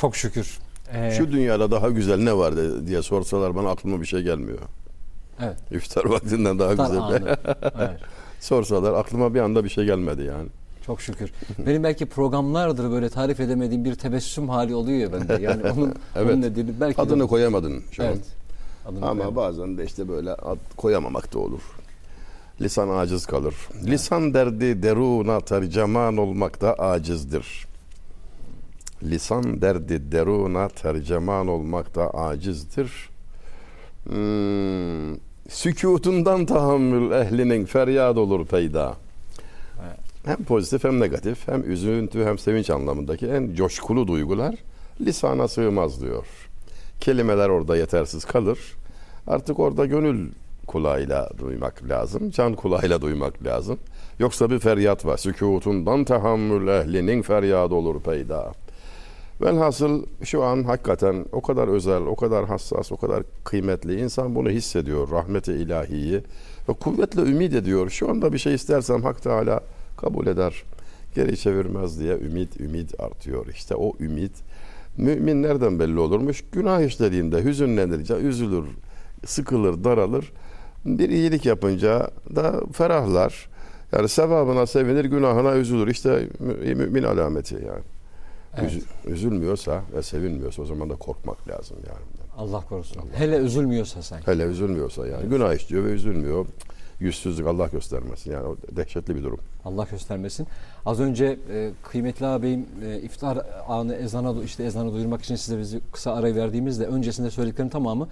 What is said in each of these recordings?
Çok şükür. Ee, Şu dünyada daha güzel ne var de- diye sorsalar bana aklıma bir şey gelmiyor. evet. İftar vaktinden daha Dar güzel. Evet. sorsalar aklıma bir anda bir şey gelmedi yani. Çok şükür. Benim belki programlardır böyle tarif edemediğim bir tebessüm hali oluyor ya bende. Yani onun, Evet. onun nedeni belki de- Adını koyamadın şu an. Evet. Adını Ama koyamadım. bazen de işte böyle ad koyamamak da olur. Lisan aciz kalır. Lisan derdi deruna tercüman olmakta acizdir. Lisan derdi deruna tercüman olmakta acizdir. Hmm, sükutundan tahammül ehlinin feryat olur peyda. Evet. Hem pozitif hem negatif hem üzüntü hem sevinç anlamındaki en coşkulu duygular lisana sığmaz diyor. Kelimeler orada yetersiz kalır. Artık orada gönül kulağıyla duymak lazım. Can kulağıyla duymak lazım. Yoksa bir feryat var. Sükutundan tahammül ehlinin feryadı olur peyda. Velhasıl şu an hakikaten o kadar özel, o kadar hassas, o kadar kıymetli. insan bunu hissediyor. Rahmeti ilahiyi. Ve kuvvetle ümit ediyor. Şu anda bir şey istersem Hak Teala kabul eder. Geri çevirmez diye ümit, ümit artıyor. İşte o ümit mümin nereden belli olurmuş? Günah işlediğinde hüzünlenir, üzülür, sıkılır, daralır. Bir iyilik yapınca da ferahlar. Yani sevabına sevinir, günahına üzülür. İşte mü- mümin alameti yani. Evet. Üzü- üzülmüyorsa ve sevinmiyorsa o zaman da korkmak lazım yani. Allah korusun. Hele üzülmüyorsa sen. Hele üzülmüyorsa yani. Günah işliyor ve üzülmüyor. Yüzsüzlük Allah göstermesin. Yani o dehşetli bir durum. Allah göstermesin. Az önce e, kıymetli ağabeyim e, iftar anı ezana işte ezanı duyurmak için size bizi kısa arayı verdiğimizde öncesinde söylediklerin tamamı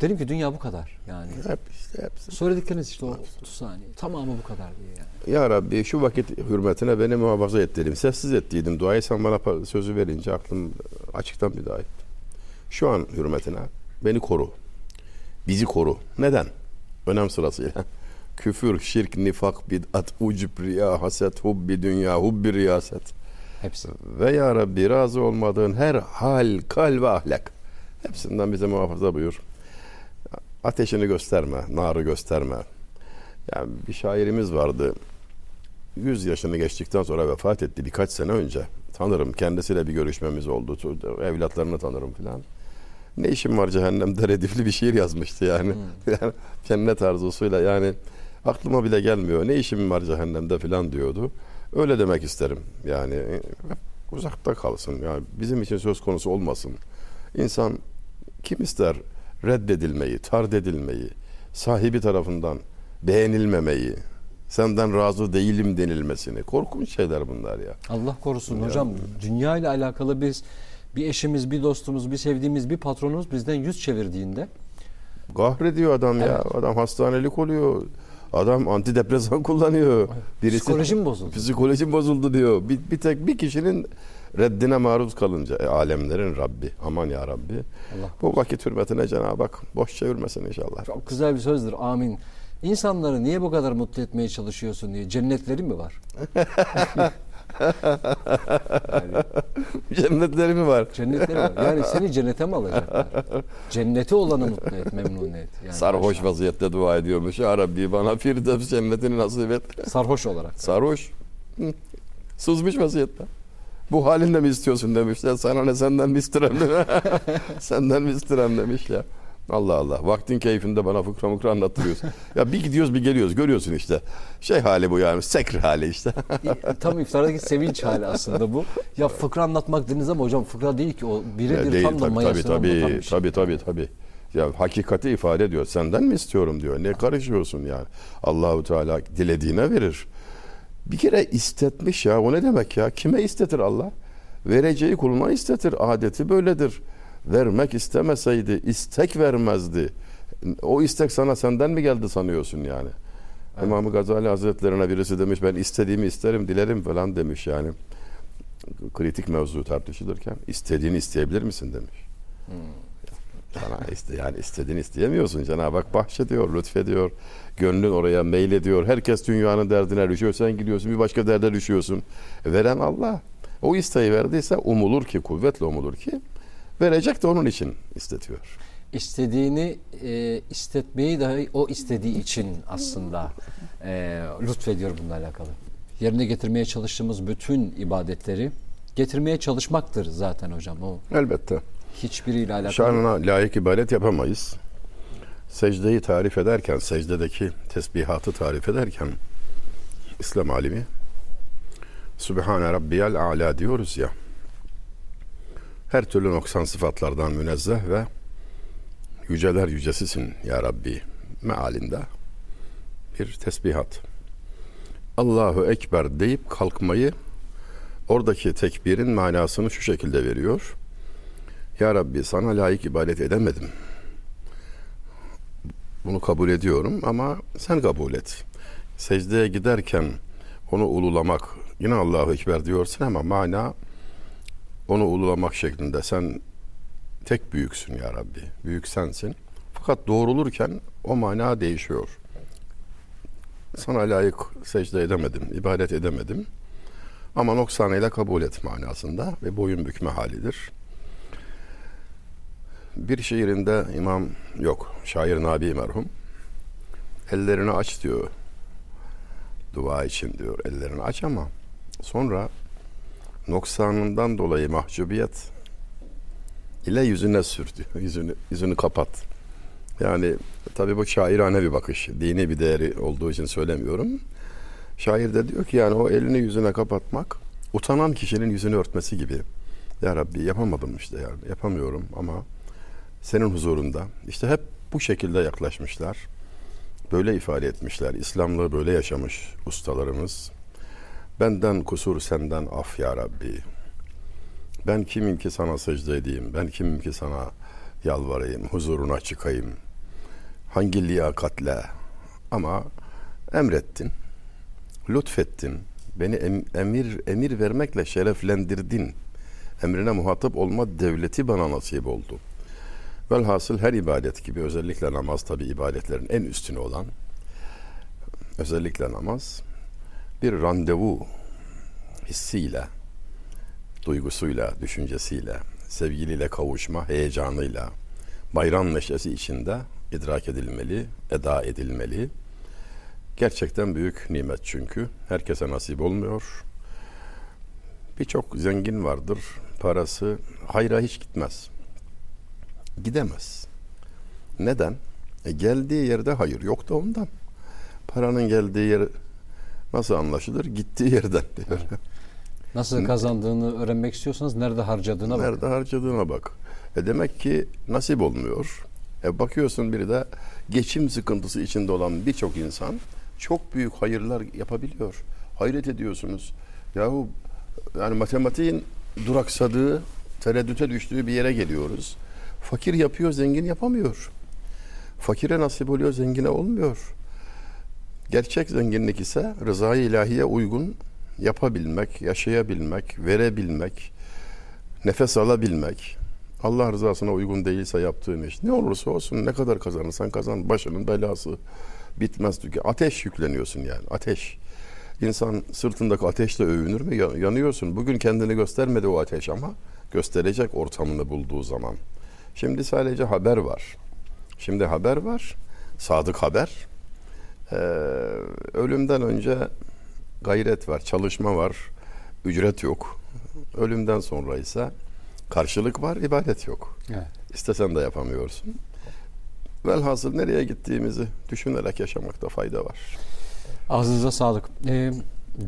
dedim ki dünya bu kadar. Yani Hep işte hepsi. söyledikleriniz işte o 30 saniye tamamı bu kadar diye yani. Ya Rabbi şu vakit hürmetine beni muhafaza et dedim. Sessiz ettiydim. Duayı sen bana sözü verince aklım açıktan bir daha etti. Şu an hürmetine beni koru. Bizi koru. Neden? Önem sırasıyla. Küfür, şirk, nifak, bid'at, ucub, riya, haset, hubbi dünya, hubbi riyaset. Hepsi. Ve ya Rabbi razı olmadığın her hal, kal ve ahlak. Hepsinden bize muhafaza buyur. Ateşini gösterme, narı gösterme. Yani bir şairimiz vardı. 100 yaşını geçtikten sonra vefat etti birkaç sene önce. Tanırım kendisiyle bir görüşmemiz oldu. Evlatlarını tanırım filan. Ne işim var cehennemde redifli bir şiir yazmıştı yani. yani cennet arzusuyla yani aklıma bile gelmiyor. Ne işim var cehennemde filan diyordu. Öyle demek isterim. Yani hep uzakta kalsın. Yani bizim için söz konusu olmasın. İnsan kim ister reddedilmeyi, tard edilmeyi, sahibi tarafından beğenilmemeyi, senden razı değilim denilmesini. Korkunç şeyler bunlar ya. Allah korusun hocam dünya ile alakalı biz bir eşimiz, bir dostumuz, bir sevdiğimiz bir patronumuz bizden yüz çevirdiğinde Kahrediyor adam ya. Evet. Adam hastanelik oluyor. Adam antidepresan kullanıyor. Psikolojim bozuldu. Psikolojim bozuldu diyor. Bir, bir tek bir kişinin reddine maruz kalınca e, alemlerin Rabbi. Aman ya Rabbi. Allah Bu vakit hürmetine Cenab-ı Hak boş çevirmesin inşallah. çok güzel bir sözdür. Amin. İnsanları niye bu kadar mutlu etmeye çalışıyorsun diye. Cennetleri mi var? yani Cennetleri mi var? cennetleri var. Yani seni cennete mi alacaklar? Cenneti olanı mutlu et, memnun et. Yani Sarhoş aşağı- vaziyette dua ediyormuş. Ya Rabbi bana Firdevs cennetini nasip et. Sarhoş olarak. Sarhoş. Hı. Sızmış vaziyette. Bu halinde mi istiyorsun demişler. Sana ne senden mi istirem Senden mi istirem demiş ya. Allah Allah. Vaktin keyfinde bana fıkra mıkra anlattırıyorsun. ya bir gidiyoruz bir geliyoruz. Görüyorsun işte. Şey hali bu yani. Sekr hali işte. Tam iftardaki sevinç hali aslında bu. Ya fıkra anlatmak dediniz ama hocam fıkra değil ki o birebir Değil, tam da tabii, tabii, mayasını tabii, bir şey. tabii, tabii, tabii. Ya hakikati ifade ediyor. Senden mi istiyorum diyor. Ne karışıyorsun yani? Allahu Teala dilediğine verir. Bir kere istetmiş ya. O ne demek ya? Kime istetir Allah? Vereceği kuluna istetir. Adeti böyledir. Vermek istemeseydi istek vermezdi. O istek sana senden mi geldi sanıyorsun yani? İmam Gazali Hazretlerine birisi demiş ben istediğimi isterim dilerim falan demiş yani. Kritik mevzu tartışılırken istediğini isteyebilir misin demiş. Sana iste, yani istediğini isteyemiyorsun. Cenab-ı Hak bahşediyor, lütfediyor. Gönlün oraya meylediyor. Herkes dünyanın derdine düşüyor. Sen gidiyorsun bir başka derde düşüyorsun. Veren Allah. O isteği verdiyse umulur ki, kuvvetle umulur ki verecek de onun için istetiyor. İstediğini e, istetmeyi dahi o istediği için aslında e, lütfediyor bununla alakalı. Yerine getirmeye çalıştığımız bütün ibadetleri getirmeye çalışmaktır zaten hocam. O Elbette. hiçbiriyle alakalı. Şanına layık ibadet yapamayız. Secdeyi tarif ederken, secdedeki tesbihatı tarif ederken İslam alimi Sübhane Rabbiyal A'la diyoruz ya. Her türlü noksan sıfatlardan münezzeh ve yüceler yücesisin ya Rabbi mealinde bir tesbihat. Allahu Ekber deyip kalkmayı oradaki tekbirin manasını şu şekilde veriyor. Ya Rabbi sana layık ibadet edemedim. Bunu kabul ediyorum ama sen kabul et. Secdeye giderken onu ululamak, yine Allahu Ekber diyorsun ama mana onu ululamak şeklinde sen tek büyüksün ya Rabbi. Büyük sensin. Fakat doğrulurken o mana değişiyor. Sana layık secde edemedim, ibadet edemedim. Ama noksanıyla kabul et manasında ve boyun bükme halidir. Bir şiirinde imam yok, şair Nabi merhum. Ellerini aç diyor. Dua için diyor. Ellerini aç ama sonra noksanından dolayı mahcubiyet ile yüzüne sür diyor. Yüzünü, yüzünü kapat. Yani tabii bu şairane bir bakış. Dini bir değeri olduğu için söylemiyorum. Şair de diyor ki yani o elini yüzüne kapatmak utanan kişinin yüzünü örtmesi gibi. Ya Rabbi yapamadım işte yani yapamıyorum ama senin huzurunda işte hep bu şekilde yaklaşmışlar. Böyle ifade etmişler. İslamlığı böyle yaşamış ustalarımız. Benden kusur senden af ya Rabbi. Ben kimim ki sana secde edeyim? Ben kimim ki sana yalvarayım, huzuruna çıkayım? Hangi liyakatle? Ama emrettin, lütfettin, beni em- emir emir vermekle şereflendirdin. Emrine muhatap olma devleti bana nasip oldu. Velhasıl her ibadet gibi özellikle namaz tabi ibadetlerin en üstünü olan özellikle namaz bir randevu hissiyle, duygusuyla, düşüncesiyle, sevgiliyle kavuşma heyecanıyla, bayram neşesi içinde idrak edilmeli, eda edilmeli. Gerçekten büyük nimet çünkü. Herkese nasip olmuyor. Birçok zengin vardır. Parası hayra hiç gitmez. Gidemez. Neden? E geldiği yerde hayır yok da ondan. Paranın geldiği yer nasıl anlaşılır? Gittiği yerden diyor. Nasıl kazandığını öğrenmek istiyorsanız nerede harcadığına bak. Nerede harcadığına bak. E demek ki nasip olmuyor. E bakıyorsun biri de geçim sıkıntısı içinde olan birçok insan çok büyük hayırlar yapabiliyor. Hayret ediyorsunuz. Yahu yani matematiğin duraksadığı, tereddüte düştüğü bir yere geliyoruz. Fakir yapıyor, zengin yapamıyor. Fakire nasip oluyor, zengine olmuyor. Gerçek zenginlik ise rızayı ilahiye uygun yapabilmek, yaşayabilmek, verebilmek, nefes alabilmek. Allah rızasına uygun değilse yaptığın iş ne olursa olsun ne kadar kazanırsan kazan başının belası bitmez çünkü ateş yükleniyorsun yani ateş. İnsan sırtındaki ateşle övünür mü? Ya- Yanıyorsun. Bugün kendini göstermedi o ateş ama gösterecek ortamını bulduğu zaman. Şimdi sadece haber var. Şimdi haber var. Sadık haber. Ee, ölümden önce gayret var, çalışma var, ücret yok. Ölümden sonra ise karşılık var, ibadet yok. Evet. İstesen de yapamıyorsun. Velhasıl nereye gittiğimizi düşünerek yaşamakta fayda var. Ağzınıza sağlık. Ee,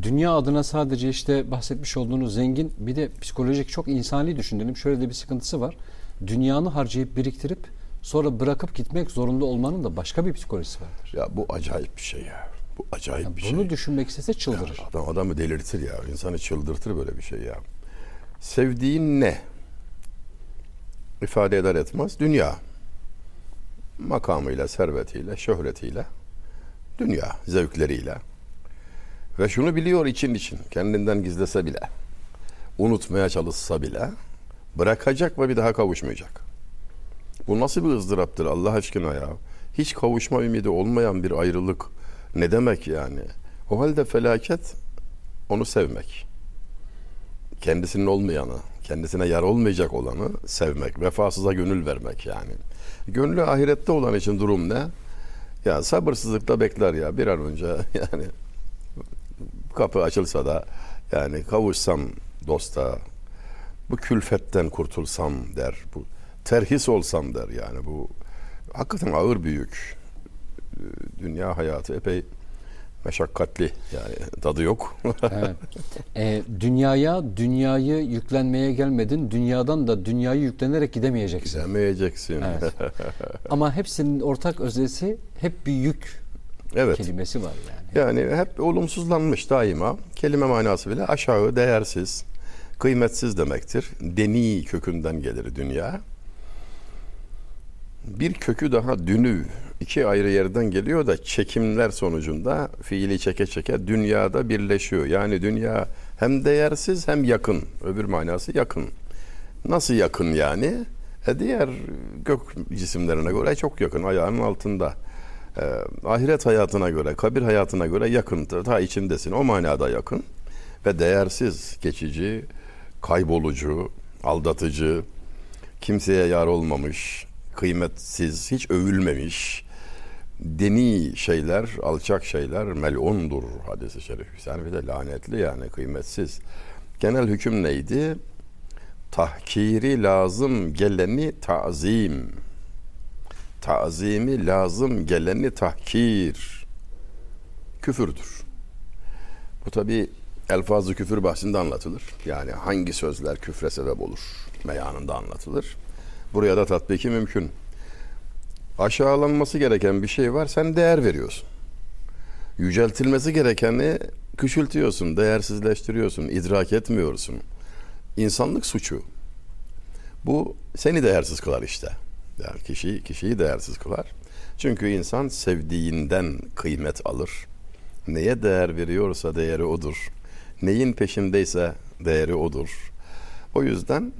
dünya adına sadece işte bahsetmiş olduğunuz zengin bir de psikolojik çok insani düşünelim. Şöyle de bir sıkıntısı var. Dünyanı harcayıp biriktirip sonra bırakıp gitmek zorunda olmanın da başka bir psikolojisi vardır. Ya bu acayip bir şey ya. Bu acayip Yani bir bunu şey. düşünmek istese çıldırır. Ya adam adamı delirtir ya. İnsanı çıldırtır böyle bir şey ya. Sevdiğin ne? İfade eder etmez. Dünya. Makamıyla, servetiyle, şöhretiyle. Dünya zevkleriyle. Ve şunu biliyor için için. Kendinden gizlese bile. Unutmaya çalışsa bile. Bırakacak ve bir daha kavuşmayacak. Bu nasıl bir ızdıraptır Allah aşkına ya? Hiç kavuşma ümidi olmayan bir ayrılık ne demek yani? O halde felaket onu sevmek. Kendisinin olmayanı, kendisine yar olmayacak olanı sevmek, vefasıza gönül vermek yani. Gönlü ahirette olan için durum ne? Ya sabırsızlıkla bekler ya bir an önce yani kapı açılsa da yani kavuşsam dosta, bu külfetten kurtulsam der. Bu terhis olsam der yani bu hakikaten ağır bir yük. Dünya hayatı epey meşakkatli yani tadı yok. evet. e, dünyaya dünyayı yüklenmeye gelmedin. Dünyadan da dünyayı yüklenerek gidemeyeceksin. Gidemeyeceksin. Evet. Ama hepsinin ortak öznesi hep bir yük evet. kelimesi var yani. Yani hep olumsuzlanmış daima. Kelime manası bile aşağı, değersiz, kıymetsiz demektir. Deni kökünden gelir dünya. Bir kökü daha dünü iki ayrı yerden geliyor da çekimler sonucunda fiili çeke çeke dünyada birleşiyor. Yani dünya hem değersiz hem yakın. Öbür manası yakın. Nasıl yakın yani? E diğer gök cisimlerine göre çok yakın. Ayağının altında. E, ahiret hayatına göre, kabir hayatına göre yakın. Ta içindesin. O manada yakın. Ve değersiz, geçici, kaybolucu, aldatıcı, kimseye yar olmamış, kıymetsiz, hiç övülmemiş, deni şeyler, alçak şeyler melundur hadisi şerif. Yani bir de lanetli yani kıymetsiz. Genel hüküm neydi? Tahkiri lazım geleni tazim. Tazimi lazım geleni tahkir. Küfürdür. Bu tabi elfazı küfür bahsinde anlatılır. Yani hangi sözler küfre sebep olur meyanında anlatılır. Buraya da tatbiki mümkün aşağılanması gereken bir şey var sen değer veriyorsun. Yüceltilmesi gerekeni küçültüyorsun, değersizleştiriyorsun, idrak etmiyorsun. İnsanlık suçu. Bu seni değersiz kılar işte. Yani kişiyi, kişiyi değersiz kılar. Çünkü insan sevdiğinden kıymet alır. Neye değer veriyorsa değeri odur. Neyin peşindeyse değeri odur. O yüzden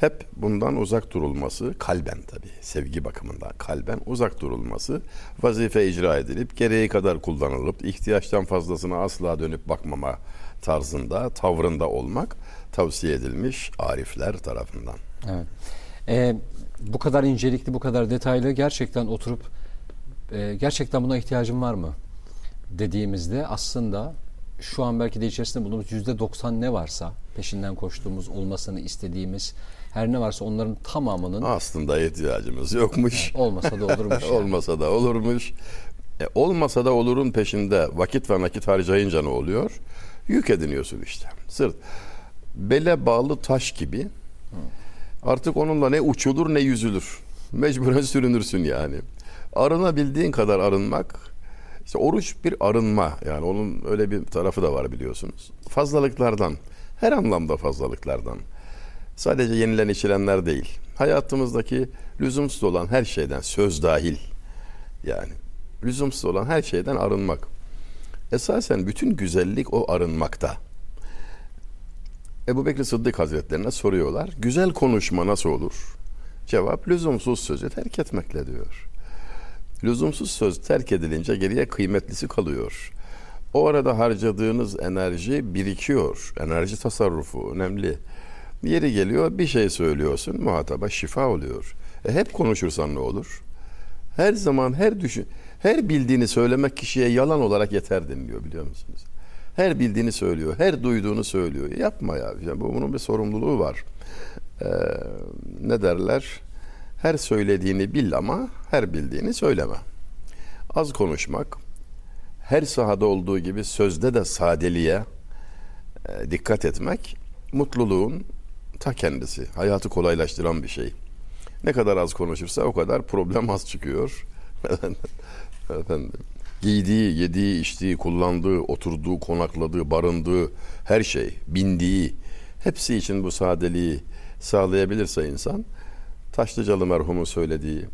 hep bundan uzak durulması kalben tabi sevgi bakımından kalben uzak durulması vazife icra edilip gereği kadar kullanılıp ihtiyaçtan fazlasına asla dönüp bakmama tarzında tavrında olmak tavsiye edilmiş arifler tarafından. Evet. Ee, bu kadar incelikli bu kadar detaylı gerçekten oturup e, gerçekten buna ihtiyacım var mı dediğimizde aslında şu an belki de içerisinde bulunduğumuz yüzde 90 ne varsa peşinden koştuğumuz olmasını istediğimiz her ne varsa onların tamamının aslında ihtiyacımız yokmuş. Olmasa da olurmuş. yani. olmasa da olurmuş. E, olmasa da olurun peşinde vakit ve nakit harcayınca ne oluyor? Yük ediniyorsun işte. Sırt bele bağlı taş gibi. Artık onunla ne uçulur ne yüzülür. Mecburen sürünürsün yani. Arınabildiğin kadar arınmak işte oruç bir arınma yani onun öyle bir tarafı da var biliyorsunuz. Fazlalıklardan her anlamda fazlalıklardan. Sadece yenilen içilenler değil. Hayatımızdaki lüzumsuz olan her şeyden söz dahil. Yani lüzumsuz olan her şeyden arınmak. Esasen bütün güzellik o arınmakta. Ebu Bekir Sıddık Hazretlerine soruyorlar. Güzel konuşma nasıl olur? Cevap lüzumsuz sözü terk etmekle diyor. Lüzumsuz söz terk edilince geriye kıymetlisi kalıyor. O arada harcadığınız enerji birikiyor. Enerji tasarrufu önemli. Yeri geliyor bir şey söylüyorsun muhataba şifa oluyor. E hep konuşursan ne olur? Her zaman her düşün her bildiğini söylemek kişiye yalan olarak yeter deniliyor biliyor musunuz? Her bildiğini söylüyor, her duyduğunu söylüyor. Yapma ya. Yani bunun bir sorumluluğu var. Ee, ne derler? Her söylediğini bil ama her bildiğini söyleme. Az konuşmak, her sahada olduğu gibi sözde de sadeliğe e, dikkat etmek mutluluğun ta kendisi. Hayatı kolaylaştıran bir şey. Ne kadar az konuşursa o kadar problem az çıkıyor. Efendim, giydiği, yediği, içtiği, kullandığı, oturduğu, konakladığı, barındığı her şey, bindiği hepsi için bu sadeliği sağlayabilirse insan Taşlıcalı merhumun söylediği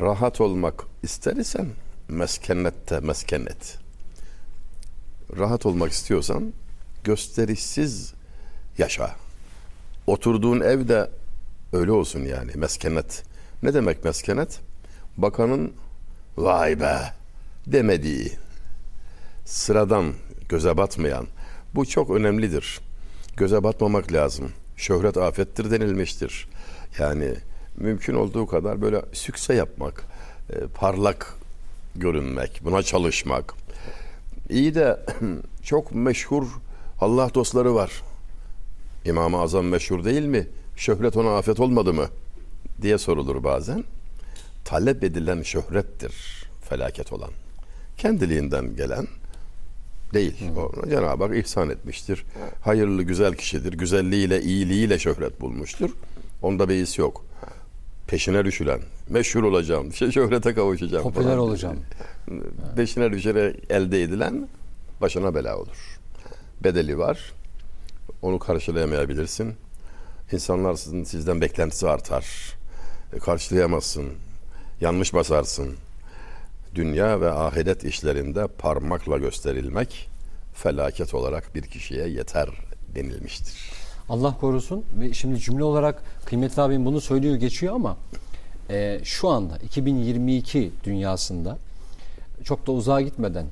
rahat olmak ister isen meskenette meskenet. Rahat olmak istiyorsan gösterişsiz yaşa. Oturduğun evde öyle olsun yani meskenet. Ne demek meskenet? Bakanın vay be demediği, sıradan, göze batmayan. Bu çok önemlidir. Göze batmamak lazım. Şöhret afettir denilmiştir. Yani mümkün olduğu kadar böyle sükse yapmak, e, parlak görünmek, buna çalışmak. İyi de çok meşhur Allah dostları var. İmam-ı Azam meşhur değil mi? Şöhret ona afet olmadı mı? diye sorulur bazen. Talep edilen şöhrettir felaket olan. Kendiliğinden gelen değil. O Cenab-ı Hak ihsan etmiştir. Hayırlı, güzel kişidir. Güzelliğiyle, iyiliğiyle şöhret bulmuştur. Onda beis yok. Peşine düşülen, meşhur olacağım, şöhrete kavuşacağım. Popüler falan. olacağım. Peşine düşerek elde edilen başına bela olur. Bedeli var. Onu karşılayamayabilirsin. İnsanlar sizin, sizden beklentisi artar. E, karşılayamazsın. Yanlış basarsın. Dünya ve ahiret işlerinde parmakla gösterilmek felaket olarak bir kişiye yeter denilmiştir. Allah korusun ve şimdi cümle olarak kıymetli abim bunu söylüyor geçiyor ama e, şu anda 2022 dünyasında çok da uzağa gitmeden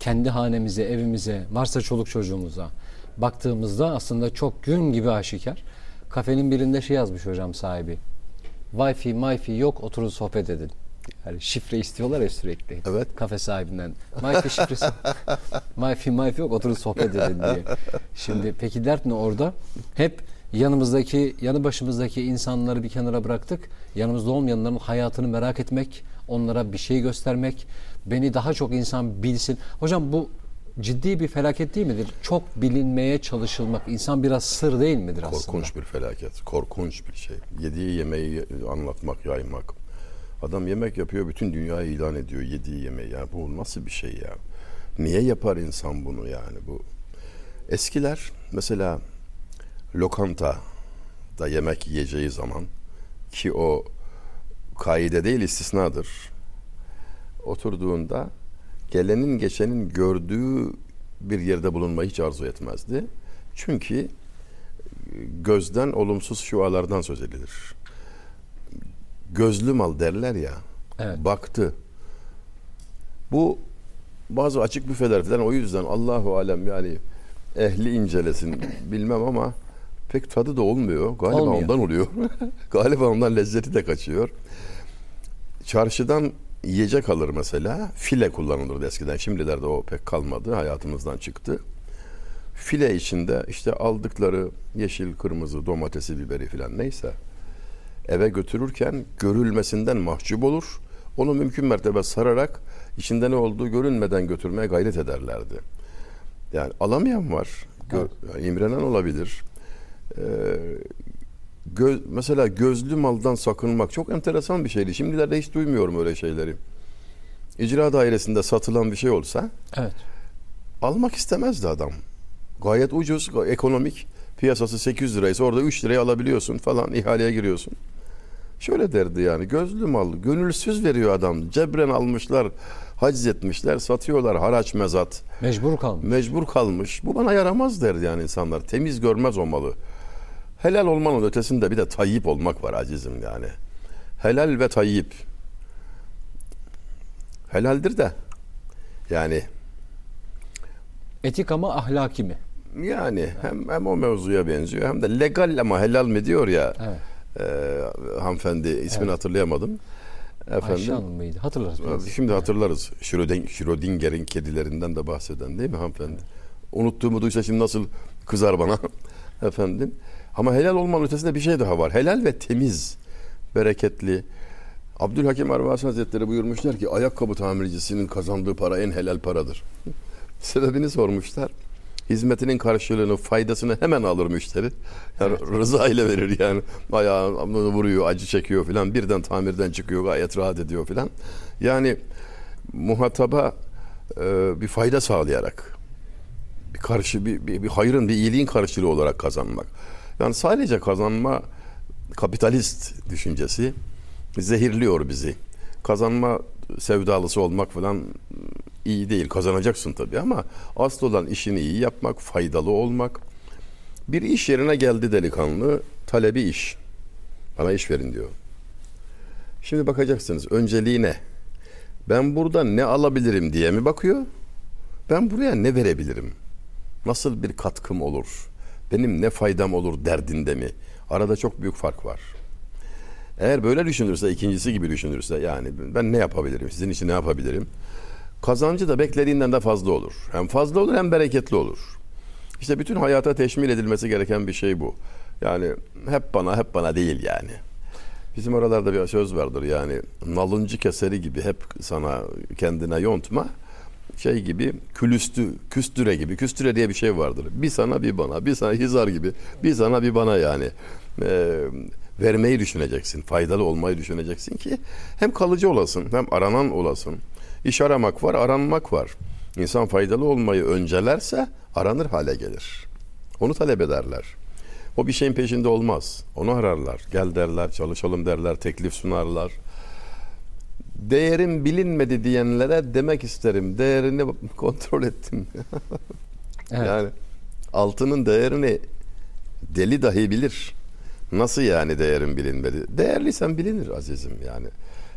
kendi hanemize, evimize, varsa çoluk çocuğumuza baktığımızda aslında çok gün gibi aşikar. Kafenin birinde şey yazmış hocam sahibi. Wi-Fi, Wi-Fi yok oturun sohbet edin. Yani şifre istiyorlar ya sürekli. Evet. Kafe sahibinden. Wi-Fi şifresi. Wi-Fi, Wi-Fi yok oturun sohbet edin diye. Şimdi peki dert ne orada? Hep yanımızdaki, yanı başımızdaki insanları bir kenara bıraktık. Yanımızda olmayanların hayatını merak etmek, onlara bir şey göstermek, beni daha çok insan bilsin. Hocam bu ciddi bir felaket değil midir? Çok bilinmeye çalışılmak, insan biraz sır değil midir aslında? Korkunç bir felaket. Korkunç bir şey. Yediği yemeği anlatmak, yaymak. Adam yemek yapıyor, bütün dünyaya ilan ediyor yediği yemeği. Yani bu nasıl bir şey ya? Niye yapar insan bunu yani? Bu eskiler mesela lokanta da yemek yiyeceği zaman ki o kaide değil istisnadır. Oturduğunda gelenin geçenin gördüğü bir yerde bulunmayı hiç arzu etmezdi. Çünkü gözden olumsuz şualardan söz edilir. Gözlü mal derler ya. Evet. Baktı. Bu bazı açık büfeler falan o yüzden Allahu alem yani ehli incelesin bilmem ama pek tadı da olmuyor. Galiba Olmuyor. ondan oluyor. Galiba ondan lezzeti de kaçıyor. Çarşıdan yiyecek alır mesela. File kullanılırdı eskiden. Şimdilerde o pek kalmadı. Hayatımızdan çıktı. File içinde işte aldıkları yeşil, kırmızı, domatesi, biberi falan neyse eve götürürken görülmesinden mahcup olur. Onu mümkün mertebe sararak içinde ne olduğu görünmeden götürmeye gayret ederlerdi. Yani alamayan var. Gö- yani imrenen olabilir. Ee, gö- mesela gözlü maldan sakınmak çok enteresan bir şeydi. Şimdilerde hiç duymuyorum öyle şeyleri. İcra dairesinde satılan bir şey olsa Evet. almak istemezdi adam. Gayet ucuz, ekonomik. Piyasası 800 liraysa orada 3 liraya alabiliyorsun falan ihaleye giriyorsun. Şöyle derdi yani gözlü mal gönülsüz veriyor adam. Cebren almışlar, haciz etmişler, satıyorlar haraç mezat. Mecbur kalmış. Mecbur kalmış. Bu bana yaramaz derdi yani insanlar. Temiz görmez o malı. Helal olmanın ötesinde bir de tayyip olmak var acizim yani. Helal ve tayyip. Helaldir de yani Etik ama ahlaki mi? yani hem, hem o mevzuya benziyor hem de legal ama helal mi diyor ya Evet. e, hanımefendi ismini Evet. hatırlayamadım. Ayşe Efendim Hanım mıydı? Hatırlarız. biraz. Şimdi hatırlarız. Schröding- Schrödinger'in kedilerinden de bahseden değil mi hanımefendi? Unuttuğumu duysa şimdi nasıl kızar bana efendim. Ama helal olmanın ötesinde bir şey daha var. Helal ve temiz, bereketli. Abdülhakim Arvasi Hazretleri buyurmuşlar ki ayakkabı tamircisinin kazandığı para en helal paradır. Sebebini sormuşlar. Hizmetinin karşılığını, faydasını hemen alır müşteri. Yani rıza ile verir yani. Ayağını vuruyor, acı çekiyor filan. Birden tamirden çıkıyor, gayet rahat ediyor filan. Yani muhataba e, bir fayda sağlayarak bir karşı bir, bir, bir hayrın bir iyiliğin karşılığı olarak kazanmak. Yani sadece kazanma kapitalist düşüncesi zehirliyor bizi. Kazanma sevdalısı olmak falan iyi değil. Kazanacaksın tabii ama asıl olan işini iyi yapmak, faydalı olmak. Bir iş yerine geldi delikanlı, talebi iş. Bana iş verin diyor. Şimdi bakacaksınız önceliği ne? Ben burada ne alabilirim diye mi bakıyor? Ben buraya ne verebilirim? Nasıl bir katkım olur? Benim ne faydam olur derdinde mi? Arada çok büyük fark var. Eğer böyle düşünürse, ikincisi gibi düşünürse yani ben ne yapabilirim, sizin için ne yapabilirim? Kazancı da beklediğinden de fazla olur. Hem fazla olur hem bereketli olur. İşte bütün hayata teşmil edilmesi gereken bir şey bu. Yani hep bana hep bana değil yani. Bizim oralarda bir söz vardır yani nalıncı keseri gibi hep sana kendine yontma şey gibi külüstü, küstüre gibi. Küstüre diye bir şey vardır. Bir sana bir bana, bir sana hizar gibi. Bir sana bir bana yani. Ee, vermeyi düşüneceksin. Faydalı olmayı düşüneceksin ki hem kalıcı olasın hem aranan olasın. İş aramak var, aranmak var. İnsan faydalı olmayı öncelerse aranır hale gelir. Onu talep ederler. O bir şeyin peşinde olmaz. Onu ararlar. Gel derler, çalışalım derler, teklif sunarlar. Değerim bilinmedi diyenlere demek isterim. Değerini kontrol ettim. Evet. Yani altının değerini deli dahi bilir. Nasıl yani değerim bilinmedi? Değerliysen bilinir azizim yani.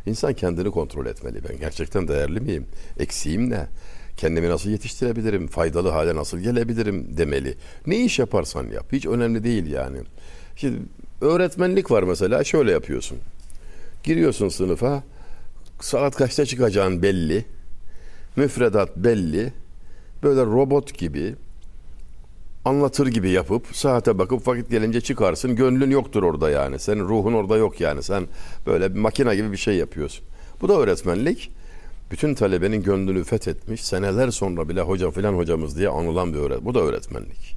İnsan kendini kontrol etmeli. Ben gerçekten değerli miyim? Eksiğim ne? Kendimi nasıl yetiştirebilirim? Faydalı hale nasıl gelebilirim demeli. Ne iş yaparsan yap. Hiç önemli değil yani. Şimdi öğretmenlik var mesela. Şöyle yapıyorsun. Giriyorsun sınıfa. Saat kaçta çıkacağın belli. Müfredat belli. Böyle robot gibi anlatır gibi yapıp saate bakıp vakit gelince çıkarsın. Gönlün yoktur orada yani. Senin ruhun orada yok yani. Sen böyle bir makine gibi bir şey yapıyorsun. Bu da öğretmenlik. Bütün talebenin gönlünü fethetmiş. Seneler sonra bile hoca filan hocamız diye anılan bir öğret. Bu da öğretmenlik.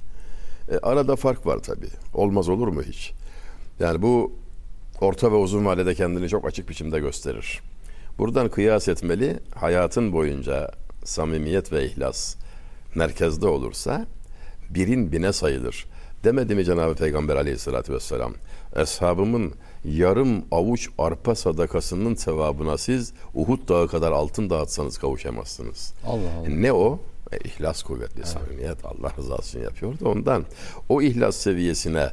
E, arada fark var tabii. Olmaz olur mu hiç? Yani bu orta ve uzun vadede kendini çok açık biçimde gösterir. Buradan kıyas etmeli. Hayatın boyunca samimiyet ve ihlas merkezde olursa birin bine sayılır. Demedi mi Cenab-ı Peygamber aleyhissalatü vesselam? Eshabımın yarım avuç arpa sadakasının sevabına siz Uhud dağı kadar altın dağıtsanız kavuşamazsınız. Allah Allah. Ne o? E, ihlas kuvvetli samimiyet Allah rızası için yapıyor da ondan. O ihlas seviyesine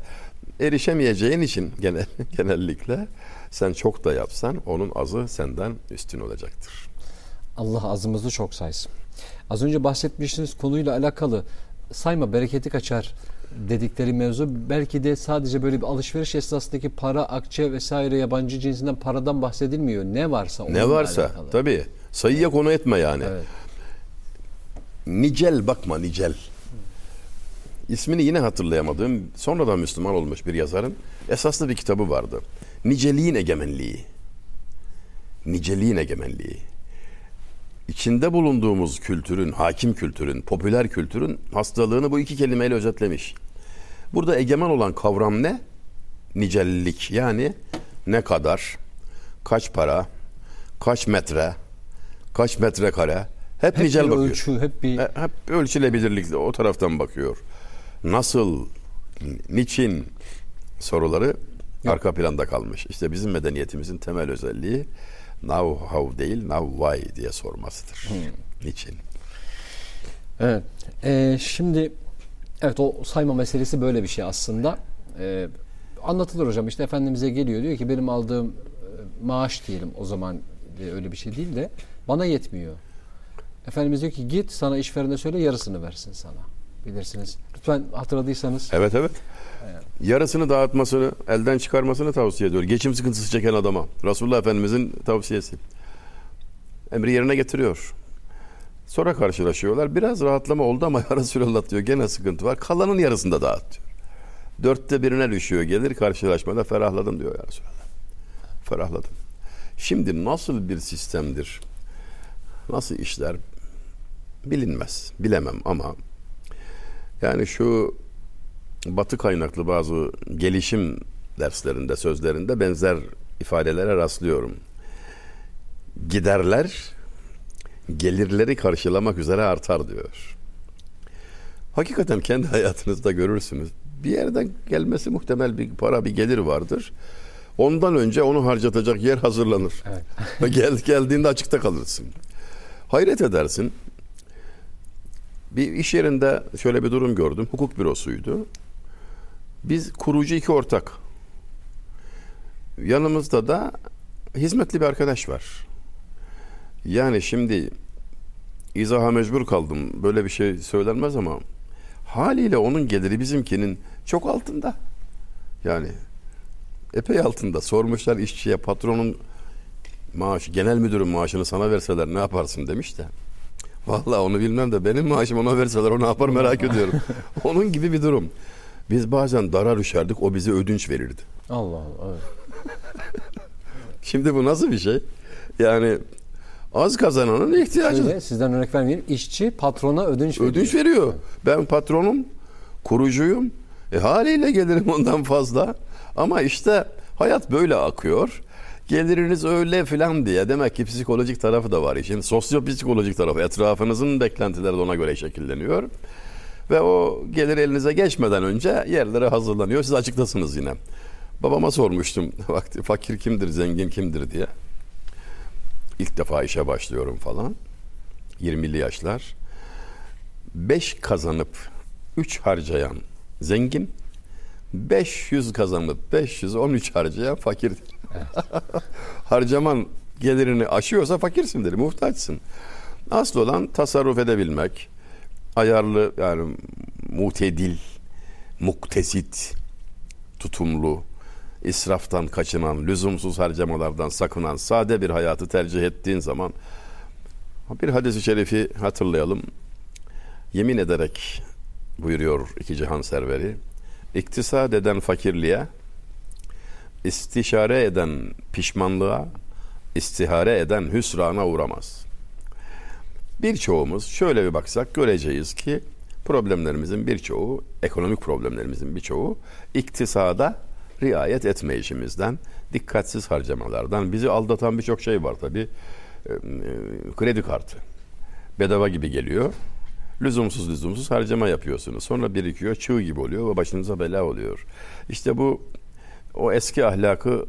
erişemeyeceğin için genel, genellikle sen çok da yapsan onun azı senden üstün olacaktır. Allah azımızı çok saysın. Az önce bahsetmiştiniz konuyla alakalı sayma bereketi kaçar dedikleri mevzu belki de sadece böyle bir alışveriş esnasındaki para, akçe vesaire yabancı cinsinden paradan bahsedilmiyor. Ne varsa Ne varsa alakalı. tabii sayıya konu etme yani. Evet. Nicel bakma Nicel. İsmini yine hatırlayamadığım sonradan Müslüman olmuş bir yazarın esaslı bir kitabı vardı. Niceliğin egemenliği. Niceliğin egemenliği. İçinde bulunduğumuz kültürün, hakim kültürün, popüler kültürün hastalığını bu iki kelimeyle özetlemiş. Burada egemen olan kavram ne? Nicellik. Yani ne kadar, kaç para, kaç metre, kaç metrekare. Hep, Hep nicel bakıyor. ölçü, hep bir E, Hep ölçülebilirlikle o taraftan bakıyor. Nasıl, niçin soruları arka planda kalmış. İşte bizim medeniyetimizin temel özelliği now how değil now why diye sormasıdır. Niçin? Evet. Ee, şimdi evet o sayma meselesi böyle bir şey aslında. Ee, anlatılır hocam işte Efendimiz'e geliyor diyor ki benim aldığım e, maaş diyelim o zaman öyle bir şey değil de bana yetmiyor. Efendimiz diyor ki git sana işverene söyle yarısını versin sana. Bilirsiniz. Lütfen hatırladıysanız. Evet evet. Yarısını dağıtmasını, elden çıkarmasını tavsiye ediyor. Geçim sıkıntısı çeken adama. Resulullah Efendimizin tavsiyesi. Emri yerine getiriyor. Sonra karşılaşıyorlar. Biraz rahatlama oldu ama ya Resulallah diyor gene sıkıntı var. Kalanın yarısını da dağıt diyor. Dörtte birine düşüyor gelir karşılaşmada ferahladım diyor ya Resulallah. Ferahladım. Şimdi nasıl bir sistemdir? Nasıl işler? Bilinmez. Bilemem ama yani şu batı kaynaklı bazı gelişim derslerinde, sözlerinde benzer ifadelere rastlıyorum. Giderler gelirleri karşılamak üzere artar diyor. Hakikaten kendi hayatınızda görürsünüz. Bir yerden gelmesi muhtemel bir para, bir gelir vardır. Ondan önce onu harcatacak yer hazırlanır. Ve Gel, geldiğinde açıkta kalırsın. Hayret edersin. Bir iş yerinde şöyle bir durum gördüm. Hukuk bürosuydu. Biz kurucu iki ortak. Yanımızda da hizmetli bir arkadaş var. Yani şimdi izaha mecbur kaldım. Böyle bir şey söylenmez ama haliyle onun geliri bizimkinin çok altında. Yani epey altında. Sormuşlar işçiye patronun maaşı, genel müdürün maaşını sana verseler ne yaparsın demiş de. Vallahi onu bilmem de benim maaşım ona verseler o ne yapar merak ediyorum. Onun gibi bir durum. Biz bazen dara düşerdik o bize ödünç verirdi. Allah Allah. Evet. Şimdi bu nasıl bir şey? Yani az kazananın ihtiyacı. Şöyle, sizden örnek vermeyeyim. İşçi patrona ödünç veriyor. Ödünç veriyor. Ben patronum, kurucuyum. E, haliyle gelirim ondan fazla. Ama işte hayat böyle akıyor. Geliriniz öyle filan diye. Demek ki psikolojik tarafı da var işin. Sosyopsikolojik tarafı. Etrafınızın beklentileri de ona göre şekilleniyor. Ve o gelir elinize geçmeden önce yerlere hazırlanıyor. Siz açıktasınız yine. Babama sormuştum vakti fakir kimdir, zengin kimdir diye. İlk defa işe başlıyorum falan. 20'li yaşlar. 5 kazanıp 3 harcayan zengin, 500 kazanıp 513 harcayan Harcaman gelirini aşıyorsa fakirsindir, muhtaçsın. Asıl olan tasarruf edebilmek, ayarlı yani mutedil, muktesit, tutumlu, israftan kaçınan, lüzumsuz harcamalardan sakınan, sade bir hayatı tercih ettiğin zaman bir hadis-i şerifi hatırlayalım. Yemin ederek buyuruyor iki cihan serveri. İktisad eden fakirliğe, istişare eden pişmanlığa, istihare eden hüsrana uğramaz. Birçoğumuz şöyle bir baksak göreceğiz ki problemlerimizin birçoğu, ekonomik problemlerimizin birçoğu iktisada riayet etmeyişimizden, dikkatsiz harcamalardan, bizi aldatan birçok şey var tabii. Ee, kredi kartı bedava gibi geliyor. Lüzumsuz lüzumsuz harcama yapıyorsunuz. Sonra birikiyor, çığ gibi oluyor ve başınıza bela oluyor. İşte bu o eski ahlakı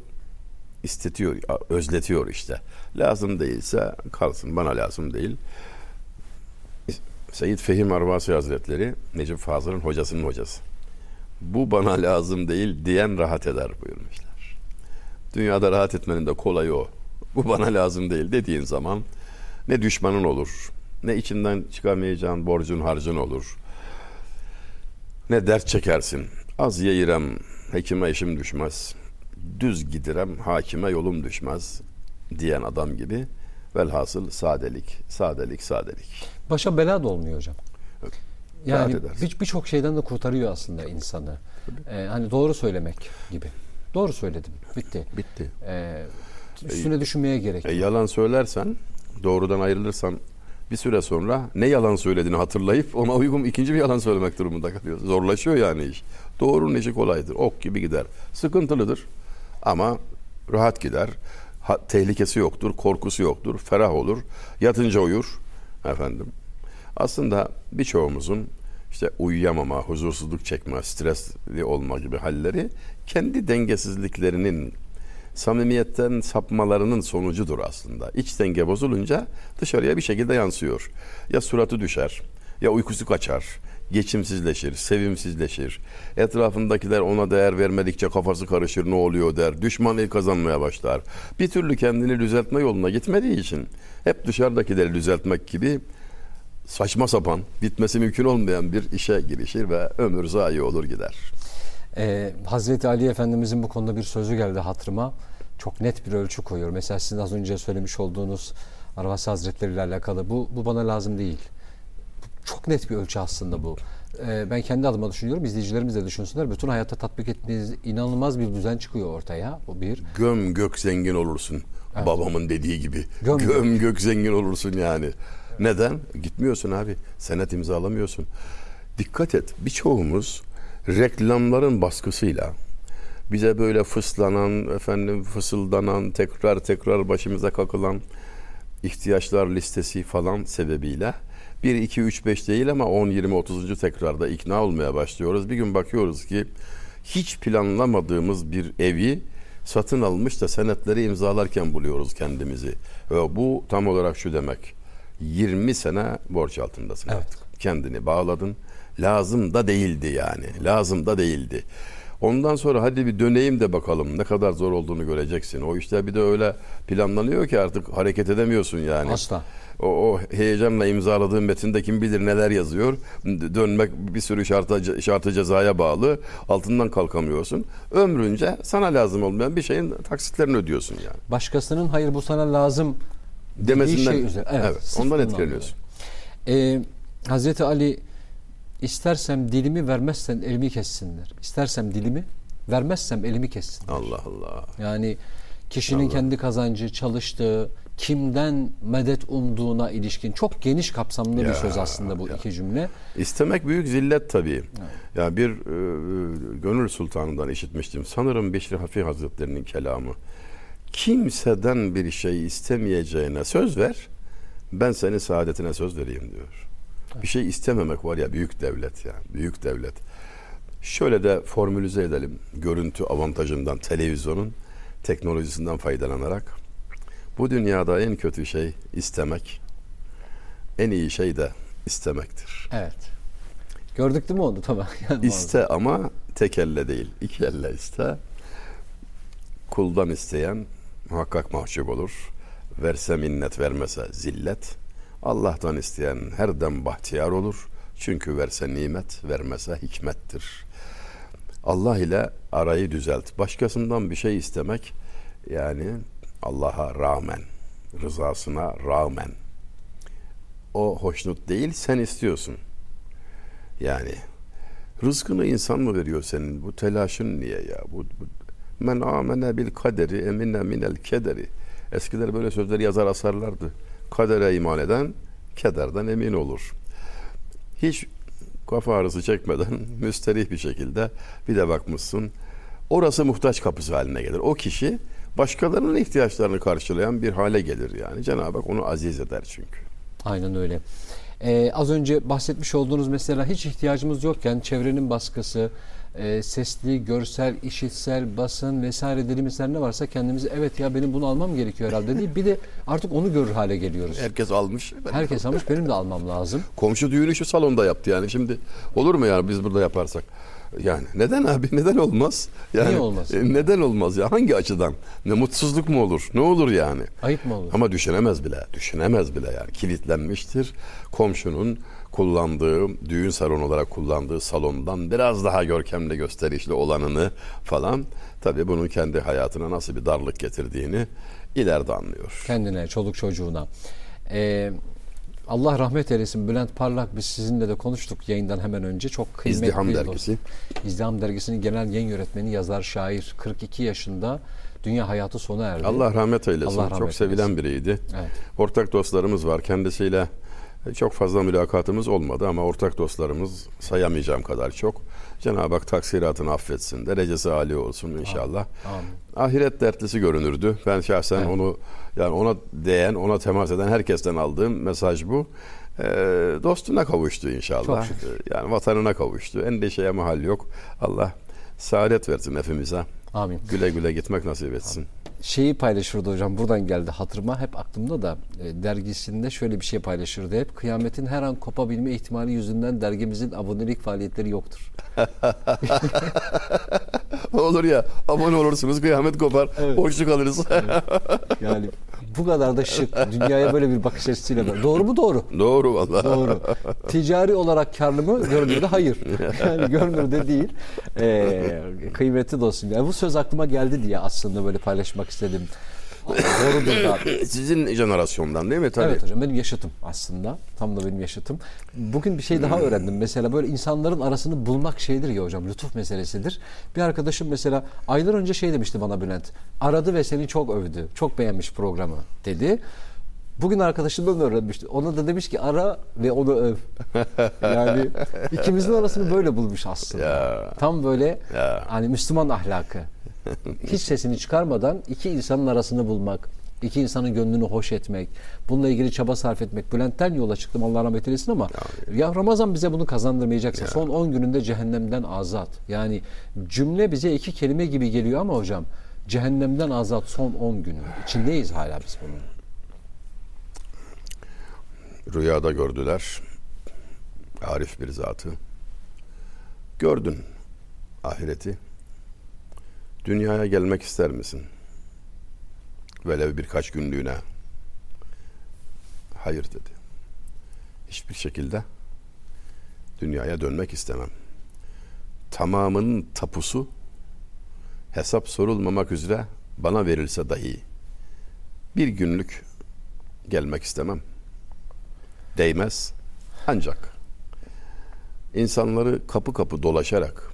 istetiyor, özletiyor işte. Lazım değilse kalsın, bana lazım değil. Seyyid Fehim Arvasi Hazretleri Necip Fazıl'ın hocasının hocası. Bu bana lazım değil diyen rahat eder buyurmuşlar. Dünyada rahat etmenin de kolayı o. Bu bana lazım değil dediğin zaman ne düşmanın olur, ne içinden çıkamayacağın borcun harcın olur. Ne dert çekersin. Az yeğirem, hekime işim düşmez. Düz gidirem, hakime yolum düşmez diyen adam gibi. Velhasıl sadelik, sadelik, sadelik. Başa bela da olmuyor hocam. Yani edersin. bir- birçok şeyden de kurtarıyor aslında insanı. Ee, hani doğru söylemek gibi. Doğru söyledim. Bitti. Bitti. Ee, üstüne düşünmeye gerek E, yalan söylersen, doğrudan ayrılırsan bir süre sonra ne yalan söylediğini hatırlayıp ona uygun ikinci bir yalan söylemek durumunda kalıyorsun. Zorlaşıyor yani iş. Doğrunun işi kolaydır. Ok gibi gider. Sıkıntılıdır ama rahat gider. Ha, tehlikesi yoktur, korkusu yoktur, ferah olur. Yatınca uyur efendim. Aslında birçoğumuzun işte uyuyamama, huzursuzluk çekme, stresli olma gibi halleri kendi dengesizliklerinin samimiyetten sapmalarının sonucudur aslında. İç denge bozulunca dışarıya bir şekilde yansıyor. Ya suratı düşer, ya uykusu kaçar, geçimsizleşir, sevimsizleşir. Etrafındakiler ona değer vermedikçe kafası karışır, ne oluyor der. Düşman el kazanmaya başlar. Bir türlü kendini düzeltme yoluna gitmediği için hep dışarıdakileri düzeltmek gibi saçma sapan, bitmesi mümkün olmayan bir işe girişir ve ömür zayi olur gider. Ee, Hazreti Ali Efendimizin bu konuda bir sözü geldi hatırıma. Çok net bir ölçü koyuyor. Mesela sizin az önce söylemiş olduğunuz Arvasi Hazretleri ile alakalı. Bu, bu bana lazım değil. Çok net bir ölçü aslında bu. Ee, ben kendi adıma düşünüyorum. İzleyicilerimiz de düşünsünler. Bütün hayatta tatbik ettiğiniz inanılmaz bir düzen çıkıyor ortaya. Bu bir. Göm gök zengin olursun. Babamın dediği gibi. Göm Göm, gök zengin olursun yani. Neden? Gitmiyorsun abi. Senet imzalamıyorsun. Dikkat et. Birçoğumuz reklamların baskısıyla bize böyle fıslanan, efendim fısıldanan, tekrar tekrar başımıza kakılan ihtiyaçlar listesi falan sebebiyle 1, 2, 3, 5 değil ama 10, 20, 30. tekrarda ikna olmaya başlıyoruz. Bir gün bakıyoruz ki hiç planlamadığımız bir evi satın almış da senetleri imzalarken buluyoruz kendimizi. Ve bu tam olarak şu demek. 20 sene borç altındasın Evet. artık. Kendini bağladın. Lazım da değildi yani. Lazım da değildi. Ondan sonra hadi bir döneyim de bakalım ne kadar zor olduğunu göreceksin. O işler bir de öyle planlanıyor ki artık hareket edemiyorsun yani. Asla. O, o heyecanla imzaladığın metinde kim bilir neler yazıyor. Dönmek bir sürü şarta, şartı cezaya bağlı. Altından kalkamıyorsun. Ömrünce sana lazım olmayan bir şeyin taksitlerini ödüyorsun yani. Başkasının hayır bu sana lazım Demesinden şey üzerine. evet, sırf ondan etkileniyorsun. Ee, Hazreti Ali istersem dilimi vermezsen elimi kessinler. İstersem dilimi vermezsem elimi kessinler. Allah Allah. Yani kişinin Allah. kendi kazancı, çalıştığı, kimden medet umduğuna ilişkin çok geniş kapsamlı bir Ya, söz aslında bu ya. iki cümle. İstemek büyük zillet tabii. Ya bir e, gönül sultanından işitmiştim. Sanırım Beşir Hafi Hazretleri'nin kelamı. Kimseden bir şey istemeyeceğine söz ver. Ben senin saadetine söz vereyim diyor. Bir şey istememek var ya büyük devlet ya. Büyük devlet. Şöyle de formülize edelim. Görüntü avantajından televizyonun teknolojisinden faydalanarak bu dünyada en kötü şey istemek. En iyi şey de istemektir. Evet. Gördük değil mi onu? Tamam. Yani İste ama tek elle değil. iki elle iste. Kuldan isteyen muhakkak mahcup olur. Verse minnet vermese zillet. Allah'tan isteyen her dem bahtiyar olur. Çünkü verse nimet, vermese hikmettir. Allah ile arayı düzelt. Başkasından bir şey istemek yani Allah'a rağmen, rızasına rağmen. O hoşnut değil, sen istiyorsun. Yani rızkını insan mı veriyor senin? Bu telaşın niye ya? Bu, bu men amene bil kaderi emine minel kederi. Eskiler böyle sözleri yazar asarlardı. Kadere iman eden kederden emin olur. Hiç kafa ağrısı çekmeden müsterih bir şekilde bir de bakmışsın. Orası muhtaç kapısı haline gelir. O kişi başkalarının ihtiyaçlarını karşılayan bir hale gelir yani. Cenab-ı Hak onu aziz eder çünkü. Aynen öyle. Ee, az önce bahsetmiş olduğunuz mesela hiç ihtiyacımız yokken çevrenin baskısı, e, sesli, görsel, işitsel, basın vesaire dediğimizler ne varsa kendimizi evet ya benim bunu almam gerekiyor herhalde değil. Bir de artık onu görür hale geliyoruz. Herkes almış. Herkes almış benim de almam lazım. Komşu düğünü şu salonda yaptı yani. Şimdi olur mu yani biz burada yaparsak? Yani neden abi neden olmaz? Yani Niye olmaz? e, neden olmaz ya? Hangi açıdan? Ne mutsuzluk mu olur? Ne olur yani? Ayıp mı olur? Ama düşünemez bile. Düşünemez bile yani. Kilitlenmiştir. Komşunun kullandığı, düğün salonu olarak kullandığı salondan biraz daha görkemli gösterişli olanını falan tabii bunun kendi hayatına nasıl bir darlık getirdiğini ileride anlıyor. Kendine, çoluk çocuğuna. Ee, Allah rahmet eylesin Bülent Parlak biz sizinle de konuştuk yayından hemen önce. Çok kıymetli İzdiham bir dergisi. dost. İzdiham dergisinin genel yayın yönetmeni, yazar, şair. 42 yaşında dünya hayatı sona erdi. Allah rahmet eylesin. Allah rahmet Çok sevilen biriydi. Evet. Ortak dostlarımız var. Kendisiyle çok fazla mülakatımız olmadı ama ortak dostlarımız sayamayacağım kadar çok. Cenab-ı Hak taksiratını affetsin. Derecesi âli olsun inşallah. Amin. Ahiret dertlisi görünürdü. Ben şahsen Evet. onu yani ona değen, ona temas eden herkesten aldığım mesaj bu. Ee, dostuna kavuştu inşallah. Yani vatanına kavuştu. Endişeye mahal yok. Allah saadet versin hepimize. Amin. Güle güle gitmek nasip etsin. Şeyi paylaşırdı hocam buradan geldi hatırıma hep aklımda da e, dergisinde şöyle bir şey paylaşırdı hep kıyametin her an kopabilme ihtimali yüzünden dergimizin abonelik faaliyetleri yoktur. Olur ya abone olursunuz kıyamet kopar. Evet. Boşluk alırız. Yani bu kadar da şık dünyaya böyle bir bakış açısıyla doğru mu doğru? Doğru vallahi. Doğru. Ticari olarak karlı mı? Görünürde hayır. Yani görünürde değil. Ee, kıymetli dostum. Yani bu söz aklıma geldi diye aslında böyle paylaşmak istedim. Doğrudur da. Sizin jenerasyondan değil mi? Tabii. Evet hocam benim yaşıtım aslında. Tam da benim yaşıtım. Bugün bir şey daha öğrendim. Mesela böyle insanların arasını bulmak şeydir ya hocam. Lütuf meselesidir. Bir arkadaşım mesela aylar önce şey demişti bana Bülent. Aradı ve seni çok övdü. Çok beğenmiş programı dedi. Bugün arkadaşımdan öğrenmişti. Ona da demiş ki ara ve onu öv. Yani ikimizin arasını böyle bulmuş aslında. Ya. Tam böyle Ya. hani Müslüman ahlakı. Hiç sesini çıkarmadan iki insanın arasını bulmak, iki insanın gönlünü hoş etmek, bununla ilgili çaba sarf etmek. Bülent'ten yola çıktım Allah rahmet eylesin ama ya Ramazan bize bunu kazandırmayacaksa son 10 gününde cehennemden azat. Yani cümle bize iki kelime gibi geliyor ama hocam cehennemden azat son 10 günü. İçindeyiz hala biz bunun. Rüyada gördüler. Arif bir zatı. Gördün ahireti. Dünyaya gelmek ister misin? Velev birkaç günlüğüne. Hayır dedi. Hiçbir şekilde dünyaya dönmek istemem. Tamamının tapusu hesap sorulmamak üzere bana verilse dahi bir günlük gelmek istemem. Değmez, Ancak insanları kapı kapı dolaşarak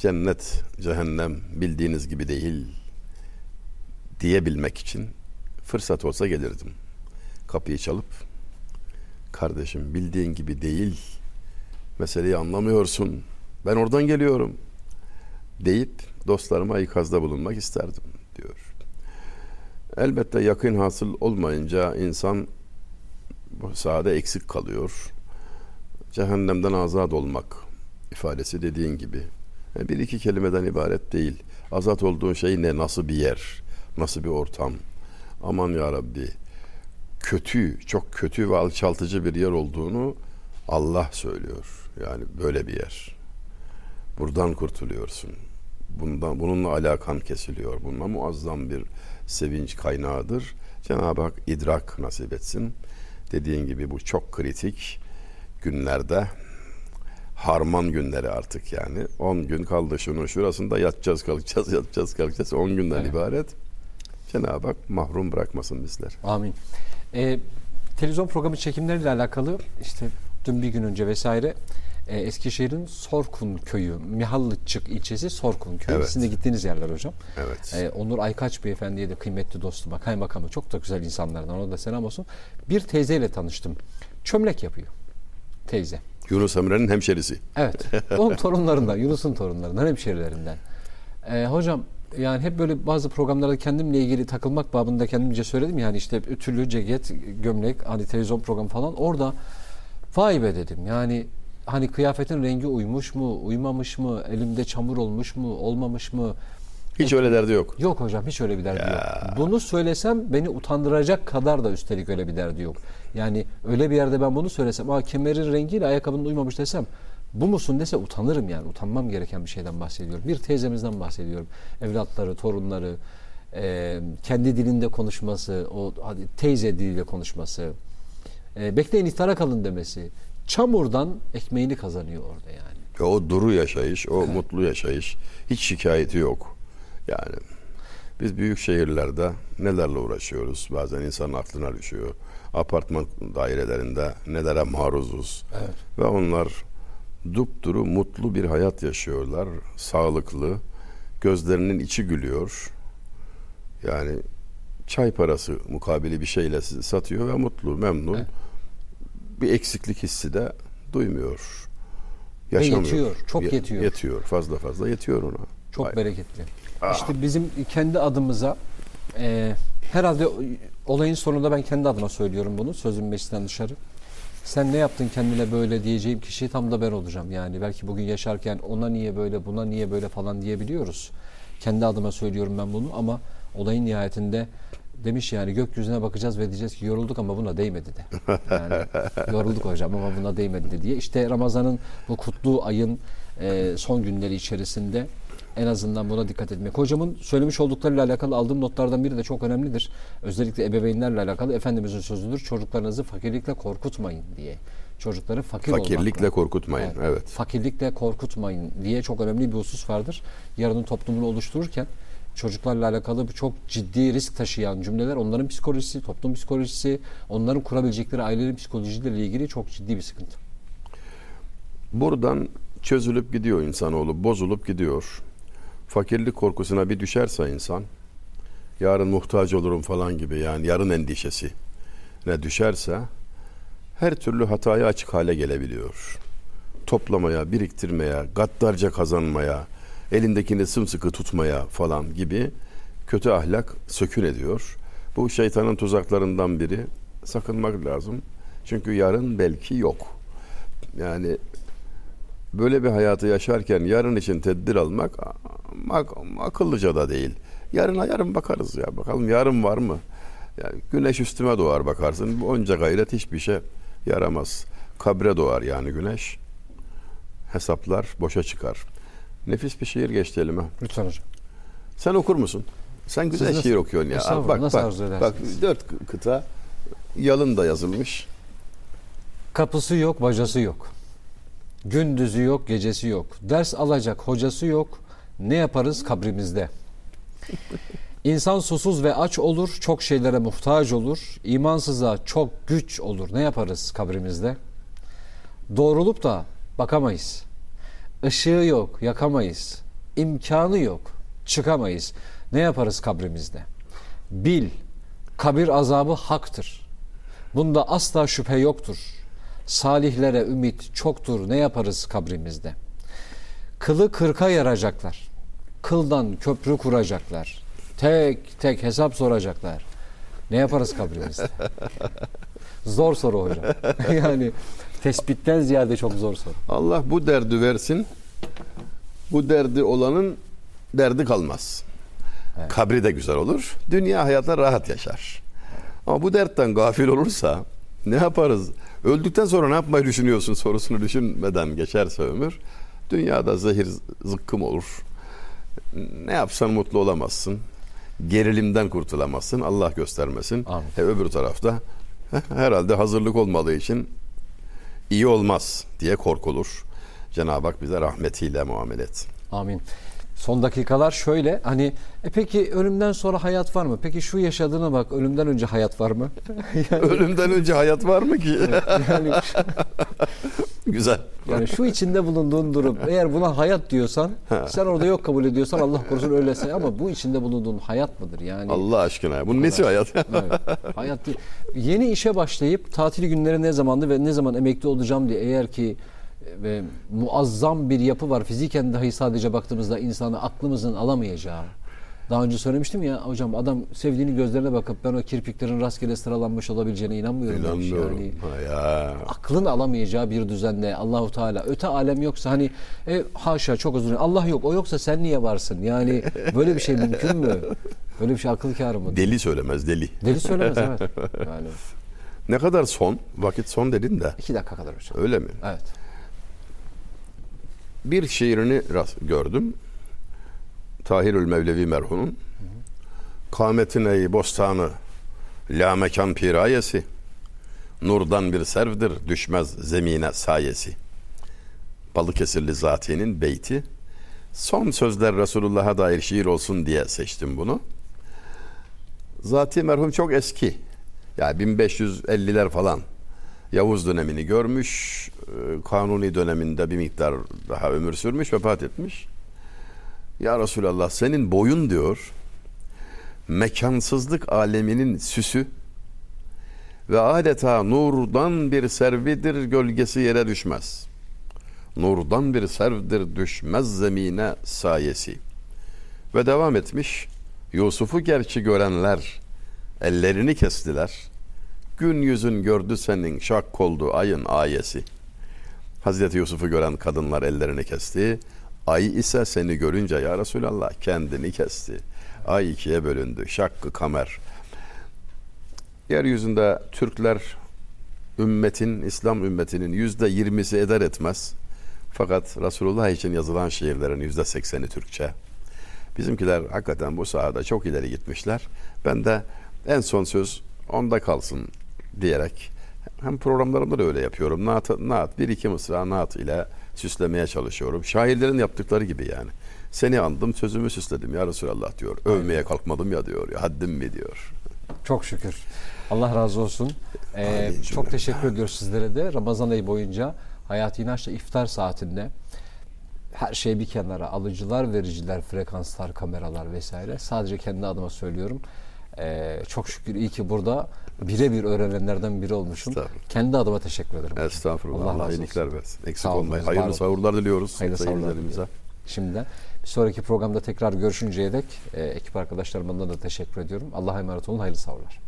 cennet, cehennem bildiğiniz gibi değil diyebilmek için fırsat olsa gelirdim. Kapıyı çalıp kardeşim bildiğin gibi değil meseleyi anlamıyorsun ben oradan geliyorum deyip dostlarıma ikazda bulunmak isterdim diyor. Elbette yakın hasıl olmayınca insan bu sahada eksik kalıyor. Cehennemden azat olmak ifadesi dediğin gibi bir iki kelimeden ibaret değil. Azat olduğun şey ne, nasıl bir yer, nasıl bir ortam. Aman ya Rabbi kötü, çok kötü ve alçaltıcı bir yer olduğunu Allah söylüyor. Yani böyle bir yer. Buradan kurtuluyorsun. Bundan bununla alakan kesiliyor. Bununla muazzam bir sevinç kaynağıdır. Cenab-ı Hak idrak nasip etsin. Dediğin gibi bu çok kritik günlerde harman günleri artık yani. 10 gün kaldı şunun şurasında yatacağız kalkacağız yatacağız kalkacağız 10 günden evet. ibaret. Cenab-ı Hak mahrum bırakmasın bizler. Amin. Ee, televizyon programı çekimleriyle alakalı işte dün bir gün önce vesaire e, Eskişehir'in Sorkun köyü, Mihallıçık ilçesi Sorkun köyü. Evet. Sizin de gittiğiniz yerler hocam. Evet. E, Onur Aykaç beyefendiye de kıymetli dostuma, kaymakamı çok da güzel insanlardan ona da selam olsun. Bir teyzeyle tanıştım. Çömlek yapıyor. Teyze. Yunus Emre'nin hemşerisi. Evet. Onun torunlarından, Yunus'un torunlarından, hemşerilerinden. E, hocam yani hep böyle bazı programlarda kendimle ilgili takılmak babında kendimce söyledim yani işte ütülü ceket, gömlek, hani televizyon programı falan orada vay be dedim. Yani hani kıyafetin rengi uymuş mu, uymamış mı, elimde çamur olmuş mu, olmamış mı? Hiç öyle derdi yok. Yok hocam hiç öyle bir derdi ya. yok. Bunu söylesem beni utandıracak kadar da üstelik öyle bir derdi yok. Yani öyle bir yerde ben bunu söylesem, aa kemerin rengiyle ayakkabının uymamış desem bu musun dese utanırım yani. Utanmam gereken bir şeyden bahsediyorum. Bir teyzemizden bahsediyorum. Evlatları, torunları, e, kendi dilinde konuşması, o hadi teyze diliyle konuşması, e, bekleyin iftara kalın demesi. Çamurdan ekmeğini kazanıyor orada yani. O duru yaşayış, o evet. mutlu yaşayış hiç şikayeti yok. Yani biz büyük şehirlerde nelerle uğraşıyoruz? Bazen insanın aklına düşüyor. Apartman dairelerinde nelere maruzuz. Evet. Ve onlar dupduru mutlu bir hayat yaşıyorlar. Sağlıklı. Gözlerinin içi gülüyor. Yani çay parası mukabili bir şeyle sizi satıyor ve mutlu, memnun. Evet. Bir eksiklik hissi de duymuyor. Yaşamıyor. Ve yetiyor. Çok yetiyor. Yetiyor. Fazla fazla yetiyor ona. Çok Vay. bereketli. İşte bizim kendi adımıza e, herhalde olayın sonunda ben kendi adıma söylüyorum bunu. Sözüm meclisten dışarı. Sen ne yaptın kendine böyle diyeceğim kişi tam da ben olacağım. Yani belki bugün yaşarken ona niye böyle buna niye böyle falan diyebiliyoruz. Kendi adıma söylüyorum ben bunu ama olayın nihayetinde demiş yani gökyüzüne bakacağız ve diyeceğiz ki yorulduk ama buna değmedi de. Yani yorulduk hocam ama buna değmedi de diye. İşte Ramazan'ın bu kutlu ayın e, son günleri içerisinde en azından buna dikkat etmek. Hocamın söylemiş olduklarıyla alakalı aldığım notlardan biri de çok önemlidir. Özellikle ebeveynlerle alakalı Efendimizin sözüdür. Çocuklarınızı fakirlikle korkutmayın diye. Çocukları fakir Fakirlikle olmakla, korkutmayın. Evet, evet. Fakirlikle korkutmayın diye çok önemli bir husus vardır. Yarının toplumunu oluştururken çocuklarla alakalı çok ciddi risk taşıyan cümleler onların psikolojisi, toplum psikolojisi, onların kurabilecekleri ailelerin psikolojileriyle ilgili çok ciddi bir sıkıntı. Buradan çözülüp gidiyor insanoğlu, bozulup gidiyor fakirlik korkusuna bir düşerse insan yarın muhtaç olurum falan gibi yani yarın endişesi ne düşerse her türlü hataya açık hale gelebiliyor. Toplamaya, biriktirmeye, gaddarca kazanmaya, elindekini sımsıkı tutmaya falan gibi kötü ahlak sökün ediyor. Bu şeytanın tuzaklarından biri. Sakınmak lazım. Çünkü yarın belki yok. Yani böyle bir hayatı yaşarken yarın için tedbir almak ak akıllıca da değil. Yarına yarın bakarız ya. Bakalım yarın var mı? Yani güneş üstüme doğar bakarsın. Onca gayret hiçbir şey yaramaz. Kabre doğar yani güneş. Hesaplar boşa çıkar. Nefis bir şiir geçti elime. Lütfen hocam. Sen okur musun? Sen güzel Siz şiir nasıl, okuyorsun ya. Bak nasıl bak, bak dört kıta yalın da yazılmış. Kapısı yok, bacası yok. Gündüzü yok, gecesi yok. Ders alacak hocası yok. Ne yaparız kabrimizde? İnsan susuz ve aç olur, çok şeylere muhtaç olur. İmansıza çok güç olur. Ne yaparız kabrimizde? Doğrulup da bakamayız. Işığı yok, yakamayız. İmkanı yok, çıkamayız. Ne yaparız kabrimizde? Bil, kabir azabı haktır. Bunda asla şüphe yoktur. Salihlere ümit çoktur. Ne yaparız kabrimizde? Kılı kırka yaracaklar. Kıldan köprü kuracaklar. Tek tek hesap soracaklar. Ne yaparız kabrimizde? Zor soru hocam. yani tespitten ziyade çok zor soru. Allah bu derdi versin. Bu derdi olanın derdi kalmaz. Evet. Kabri de güzel olur. Dünya hayatta rahat yaşar. Ama bu dertten gafil olursa ne yaparız? Öldükten sonra ne yapmayı düşünüyorsun sorusunu düşünmeden geçerse ömür. Dünyada zehir zıkkım olur. Ne yapsan mutlu olamazsın. Gerilimden kurtulamazsın. Allah göstermesin. E, öbür tarafta herhalde hazırlık olmadığı için iyi olmaz diye korkulur. Cenab-ı Hak bize rahmetiyle muamele etsin. Amin. Son dakikalar şöyle hani e peki ölümden sonra hayat var mı? Peki şu yaşadığına bak ölümden önce hayat var mı? yani, Ölümden önce hayat var mı ki? yani, Güzel. yani şu içinde bulunduğun durum eğer buna hayat diyorsan sen orada yok kabul ediyorsan Allah korusun öylese ama bu içinde bulunduğun hayat mıdır? Yani Allah aşkına. Bunun nesi hayat? Evet, hayat değil. Yeni işe başlayıp tatil günleri ne zamandı ve ne zaman emekli olacağım diye eğer ki ve muazzam bir yapı var. Fiziken dahi sadece baktığımızda insanı aklımızın alamayacağı. Daha önce söylemiştim ya hocam adam sevdiğini gözlerine bakıp ben o kirpiklerin rastgele sıralanmış olabileceğine inanmıyorum. İnanmıyorum. Yani ya. aklın alamayacağı bir düzende Allahu Teala öte alem yoksa hani e, haşa çok özür dilerim. Allah yok o yoksa sen niye varsın? Yani böyle bir şey mümkün mü? Böyle bir şey akıl kârı mı? Deli söylemez deli. Deli söylemez evet. Yani Ne kadar son? Vakit son dedin de. iki dakika kadar hocam. Öyle mi? Evet. Bir şiirini rast gördüm. Tahirül Mevlevi merhumun. Kametin ey bostanı, la mekan pirayesi. Nurdan bir servdir, düşmez zemine sayesi. Balıkesirli Zati'nin beyti. Son sözler Resulullah'a dair şiir olsun diye seçtim bunu. Zati merhum çok eski. Yani 1550'ler falan. Yavuz dönemini görmüş. e, Kanuni döneminde bir miktar daha ömür sürmüş, vefat etmiş. Ya Resulallah senin boyun diyor mekansızlık aleminin süsü ve adeta nurdan bir servidir gölgesi yere düşmez. Nurdan bir servdir düşmez zemine sayesi. Ve devam etmiş. Yusuf'u gerçi görenler ellerini kestiler. Gün yüzün gördü senin şak oldu ayın ayesi. Hazreti Yusuf'u gören kadınlar ellerini kesti. Ay ise seni görünce ya Resulallah kendini kesti. Ay ikiye bölündü. Şakkı kamer. Yeryüzünde Türkler ümmetin, İslam ümmetinin yüzde yirmisi eder etmez. Fakat Resulullah için yazılan şiirlerin yüzde sekseni Türkçe. Bizimkiler hakikaten bu sahada çok ileri gitmişler. Ben de en son söz onda kalsın diyerek hem programlarımda da öyle yapıyorum. Naat, naat bir iki mısra naat ile süslemeye çalışıyorum. Şairlerin yaptıkları gibi yani. Seni andım sözümü süsledim ya Resulallah diyor. Övmeye kalkmadım ya diyor. Ya haddim mi diyor. Çok şükür. Allah razı olsun. Ee, çok teşekkür ediyoruz sizlere de. Ramazan ayı boyunca Hayati İnanç'la iftar saatinde her şey bir kenara alıcılar, vericiler, frekanslar, kameralar vesaire. Sadece kendi adıma söylüyorum. Ee, çok şükür iyi ki burada birebir öğrenenlerden biri olmuşum. Kendi adıma teşekkür ederim. Estağfurullah. Allah Allah, iyilikler versin. Eksik Sağ olun, olmayın. Hayırlı olun. sahurlar diliyoruz. Hayırlı sahurlar seyircilerimize. Şimdiden. Bir sonraki programda tekrar görüşünceye dek e, ekip arkadaşlarımdan da teşekkür ediyorum. Allah'a emanet olun. Hayırlı sahurlar.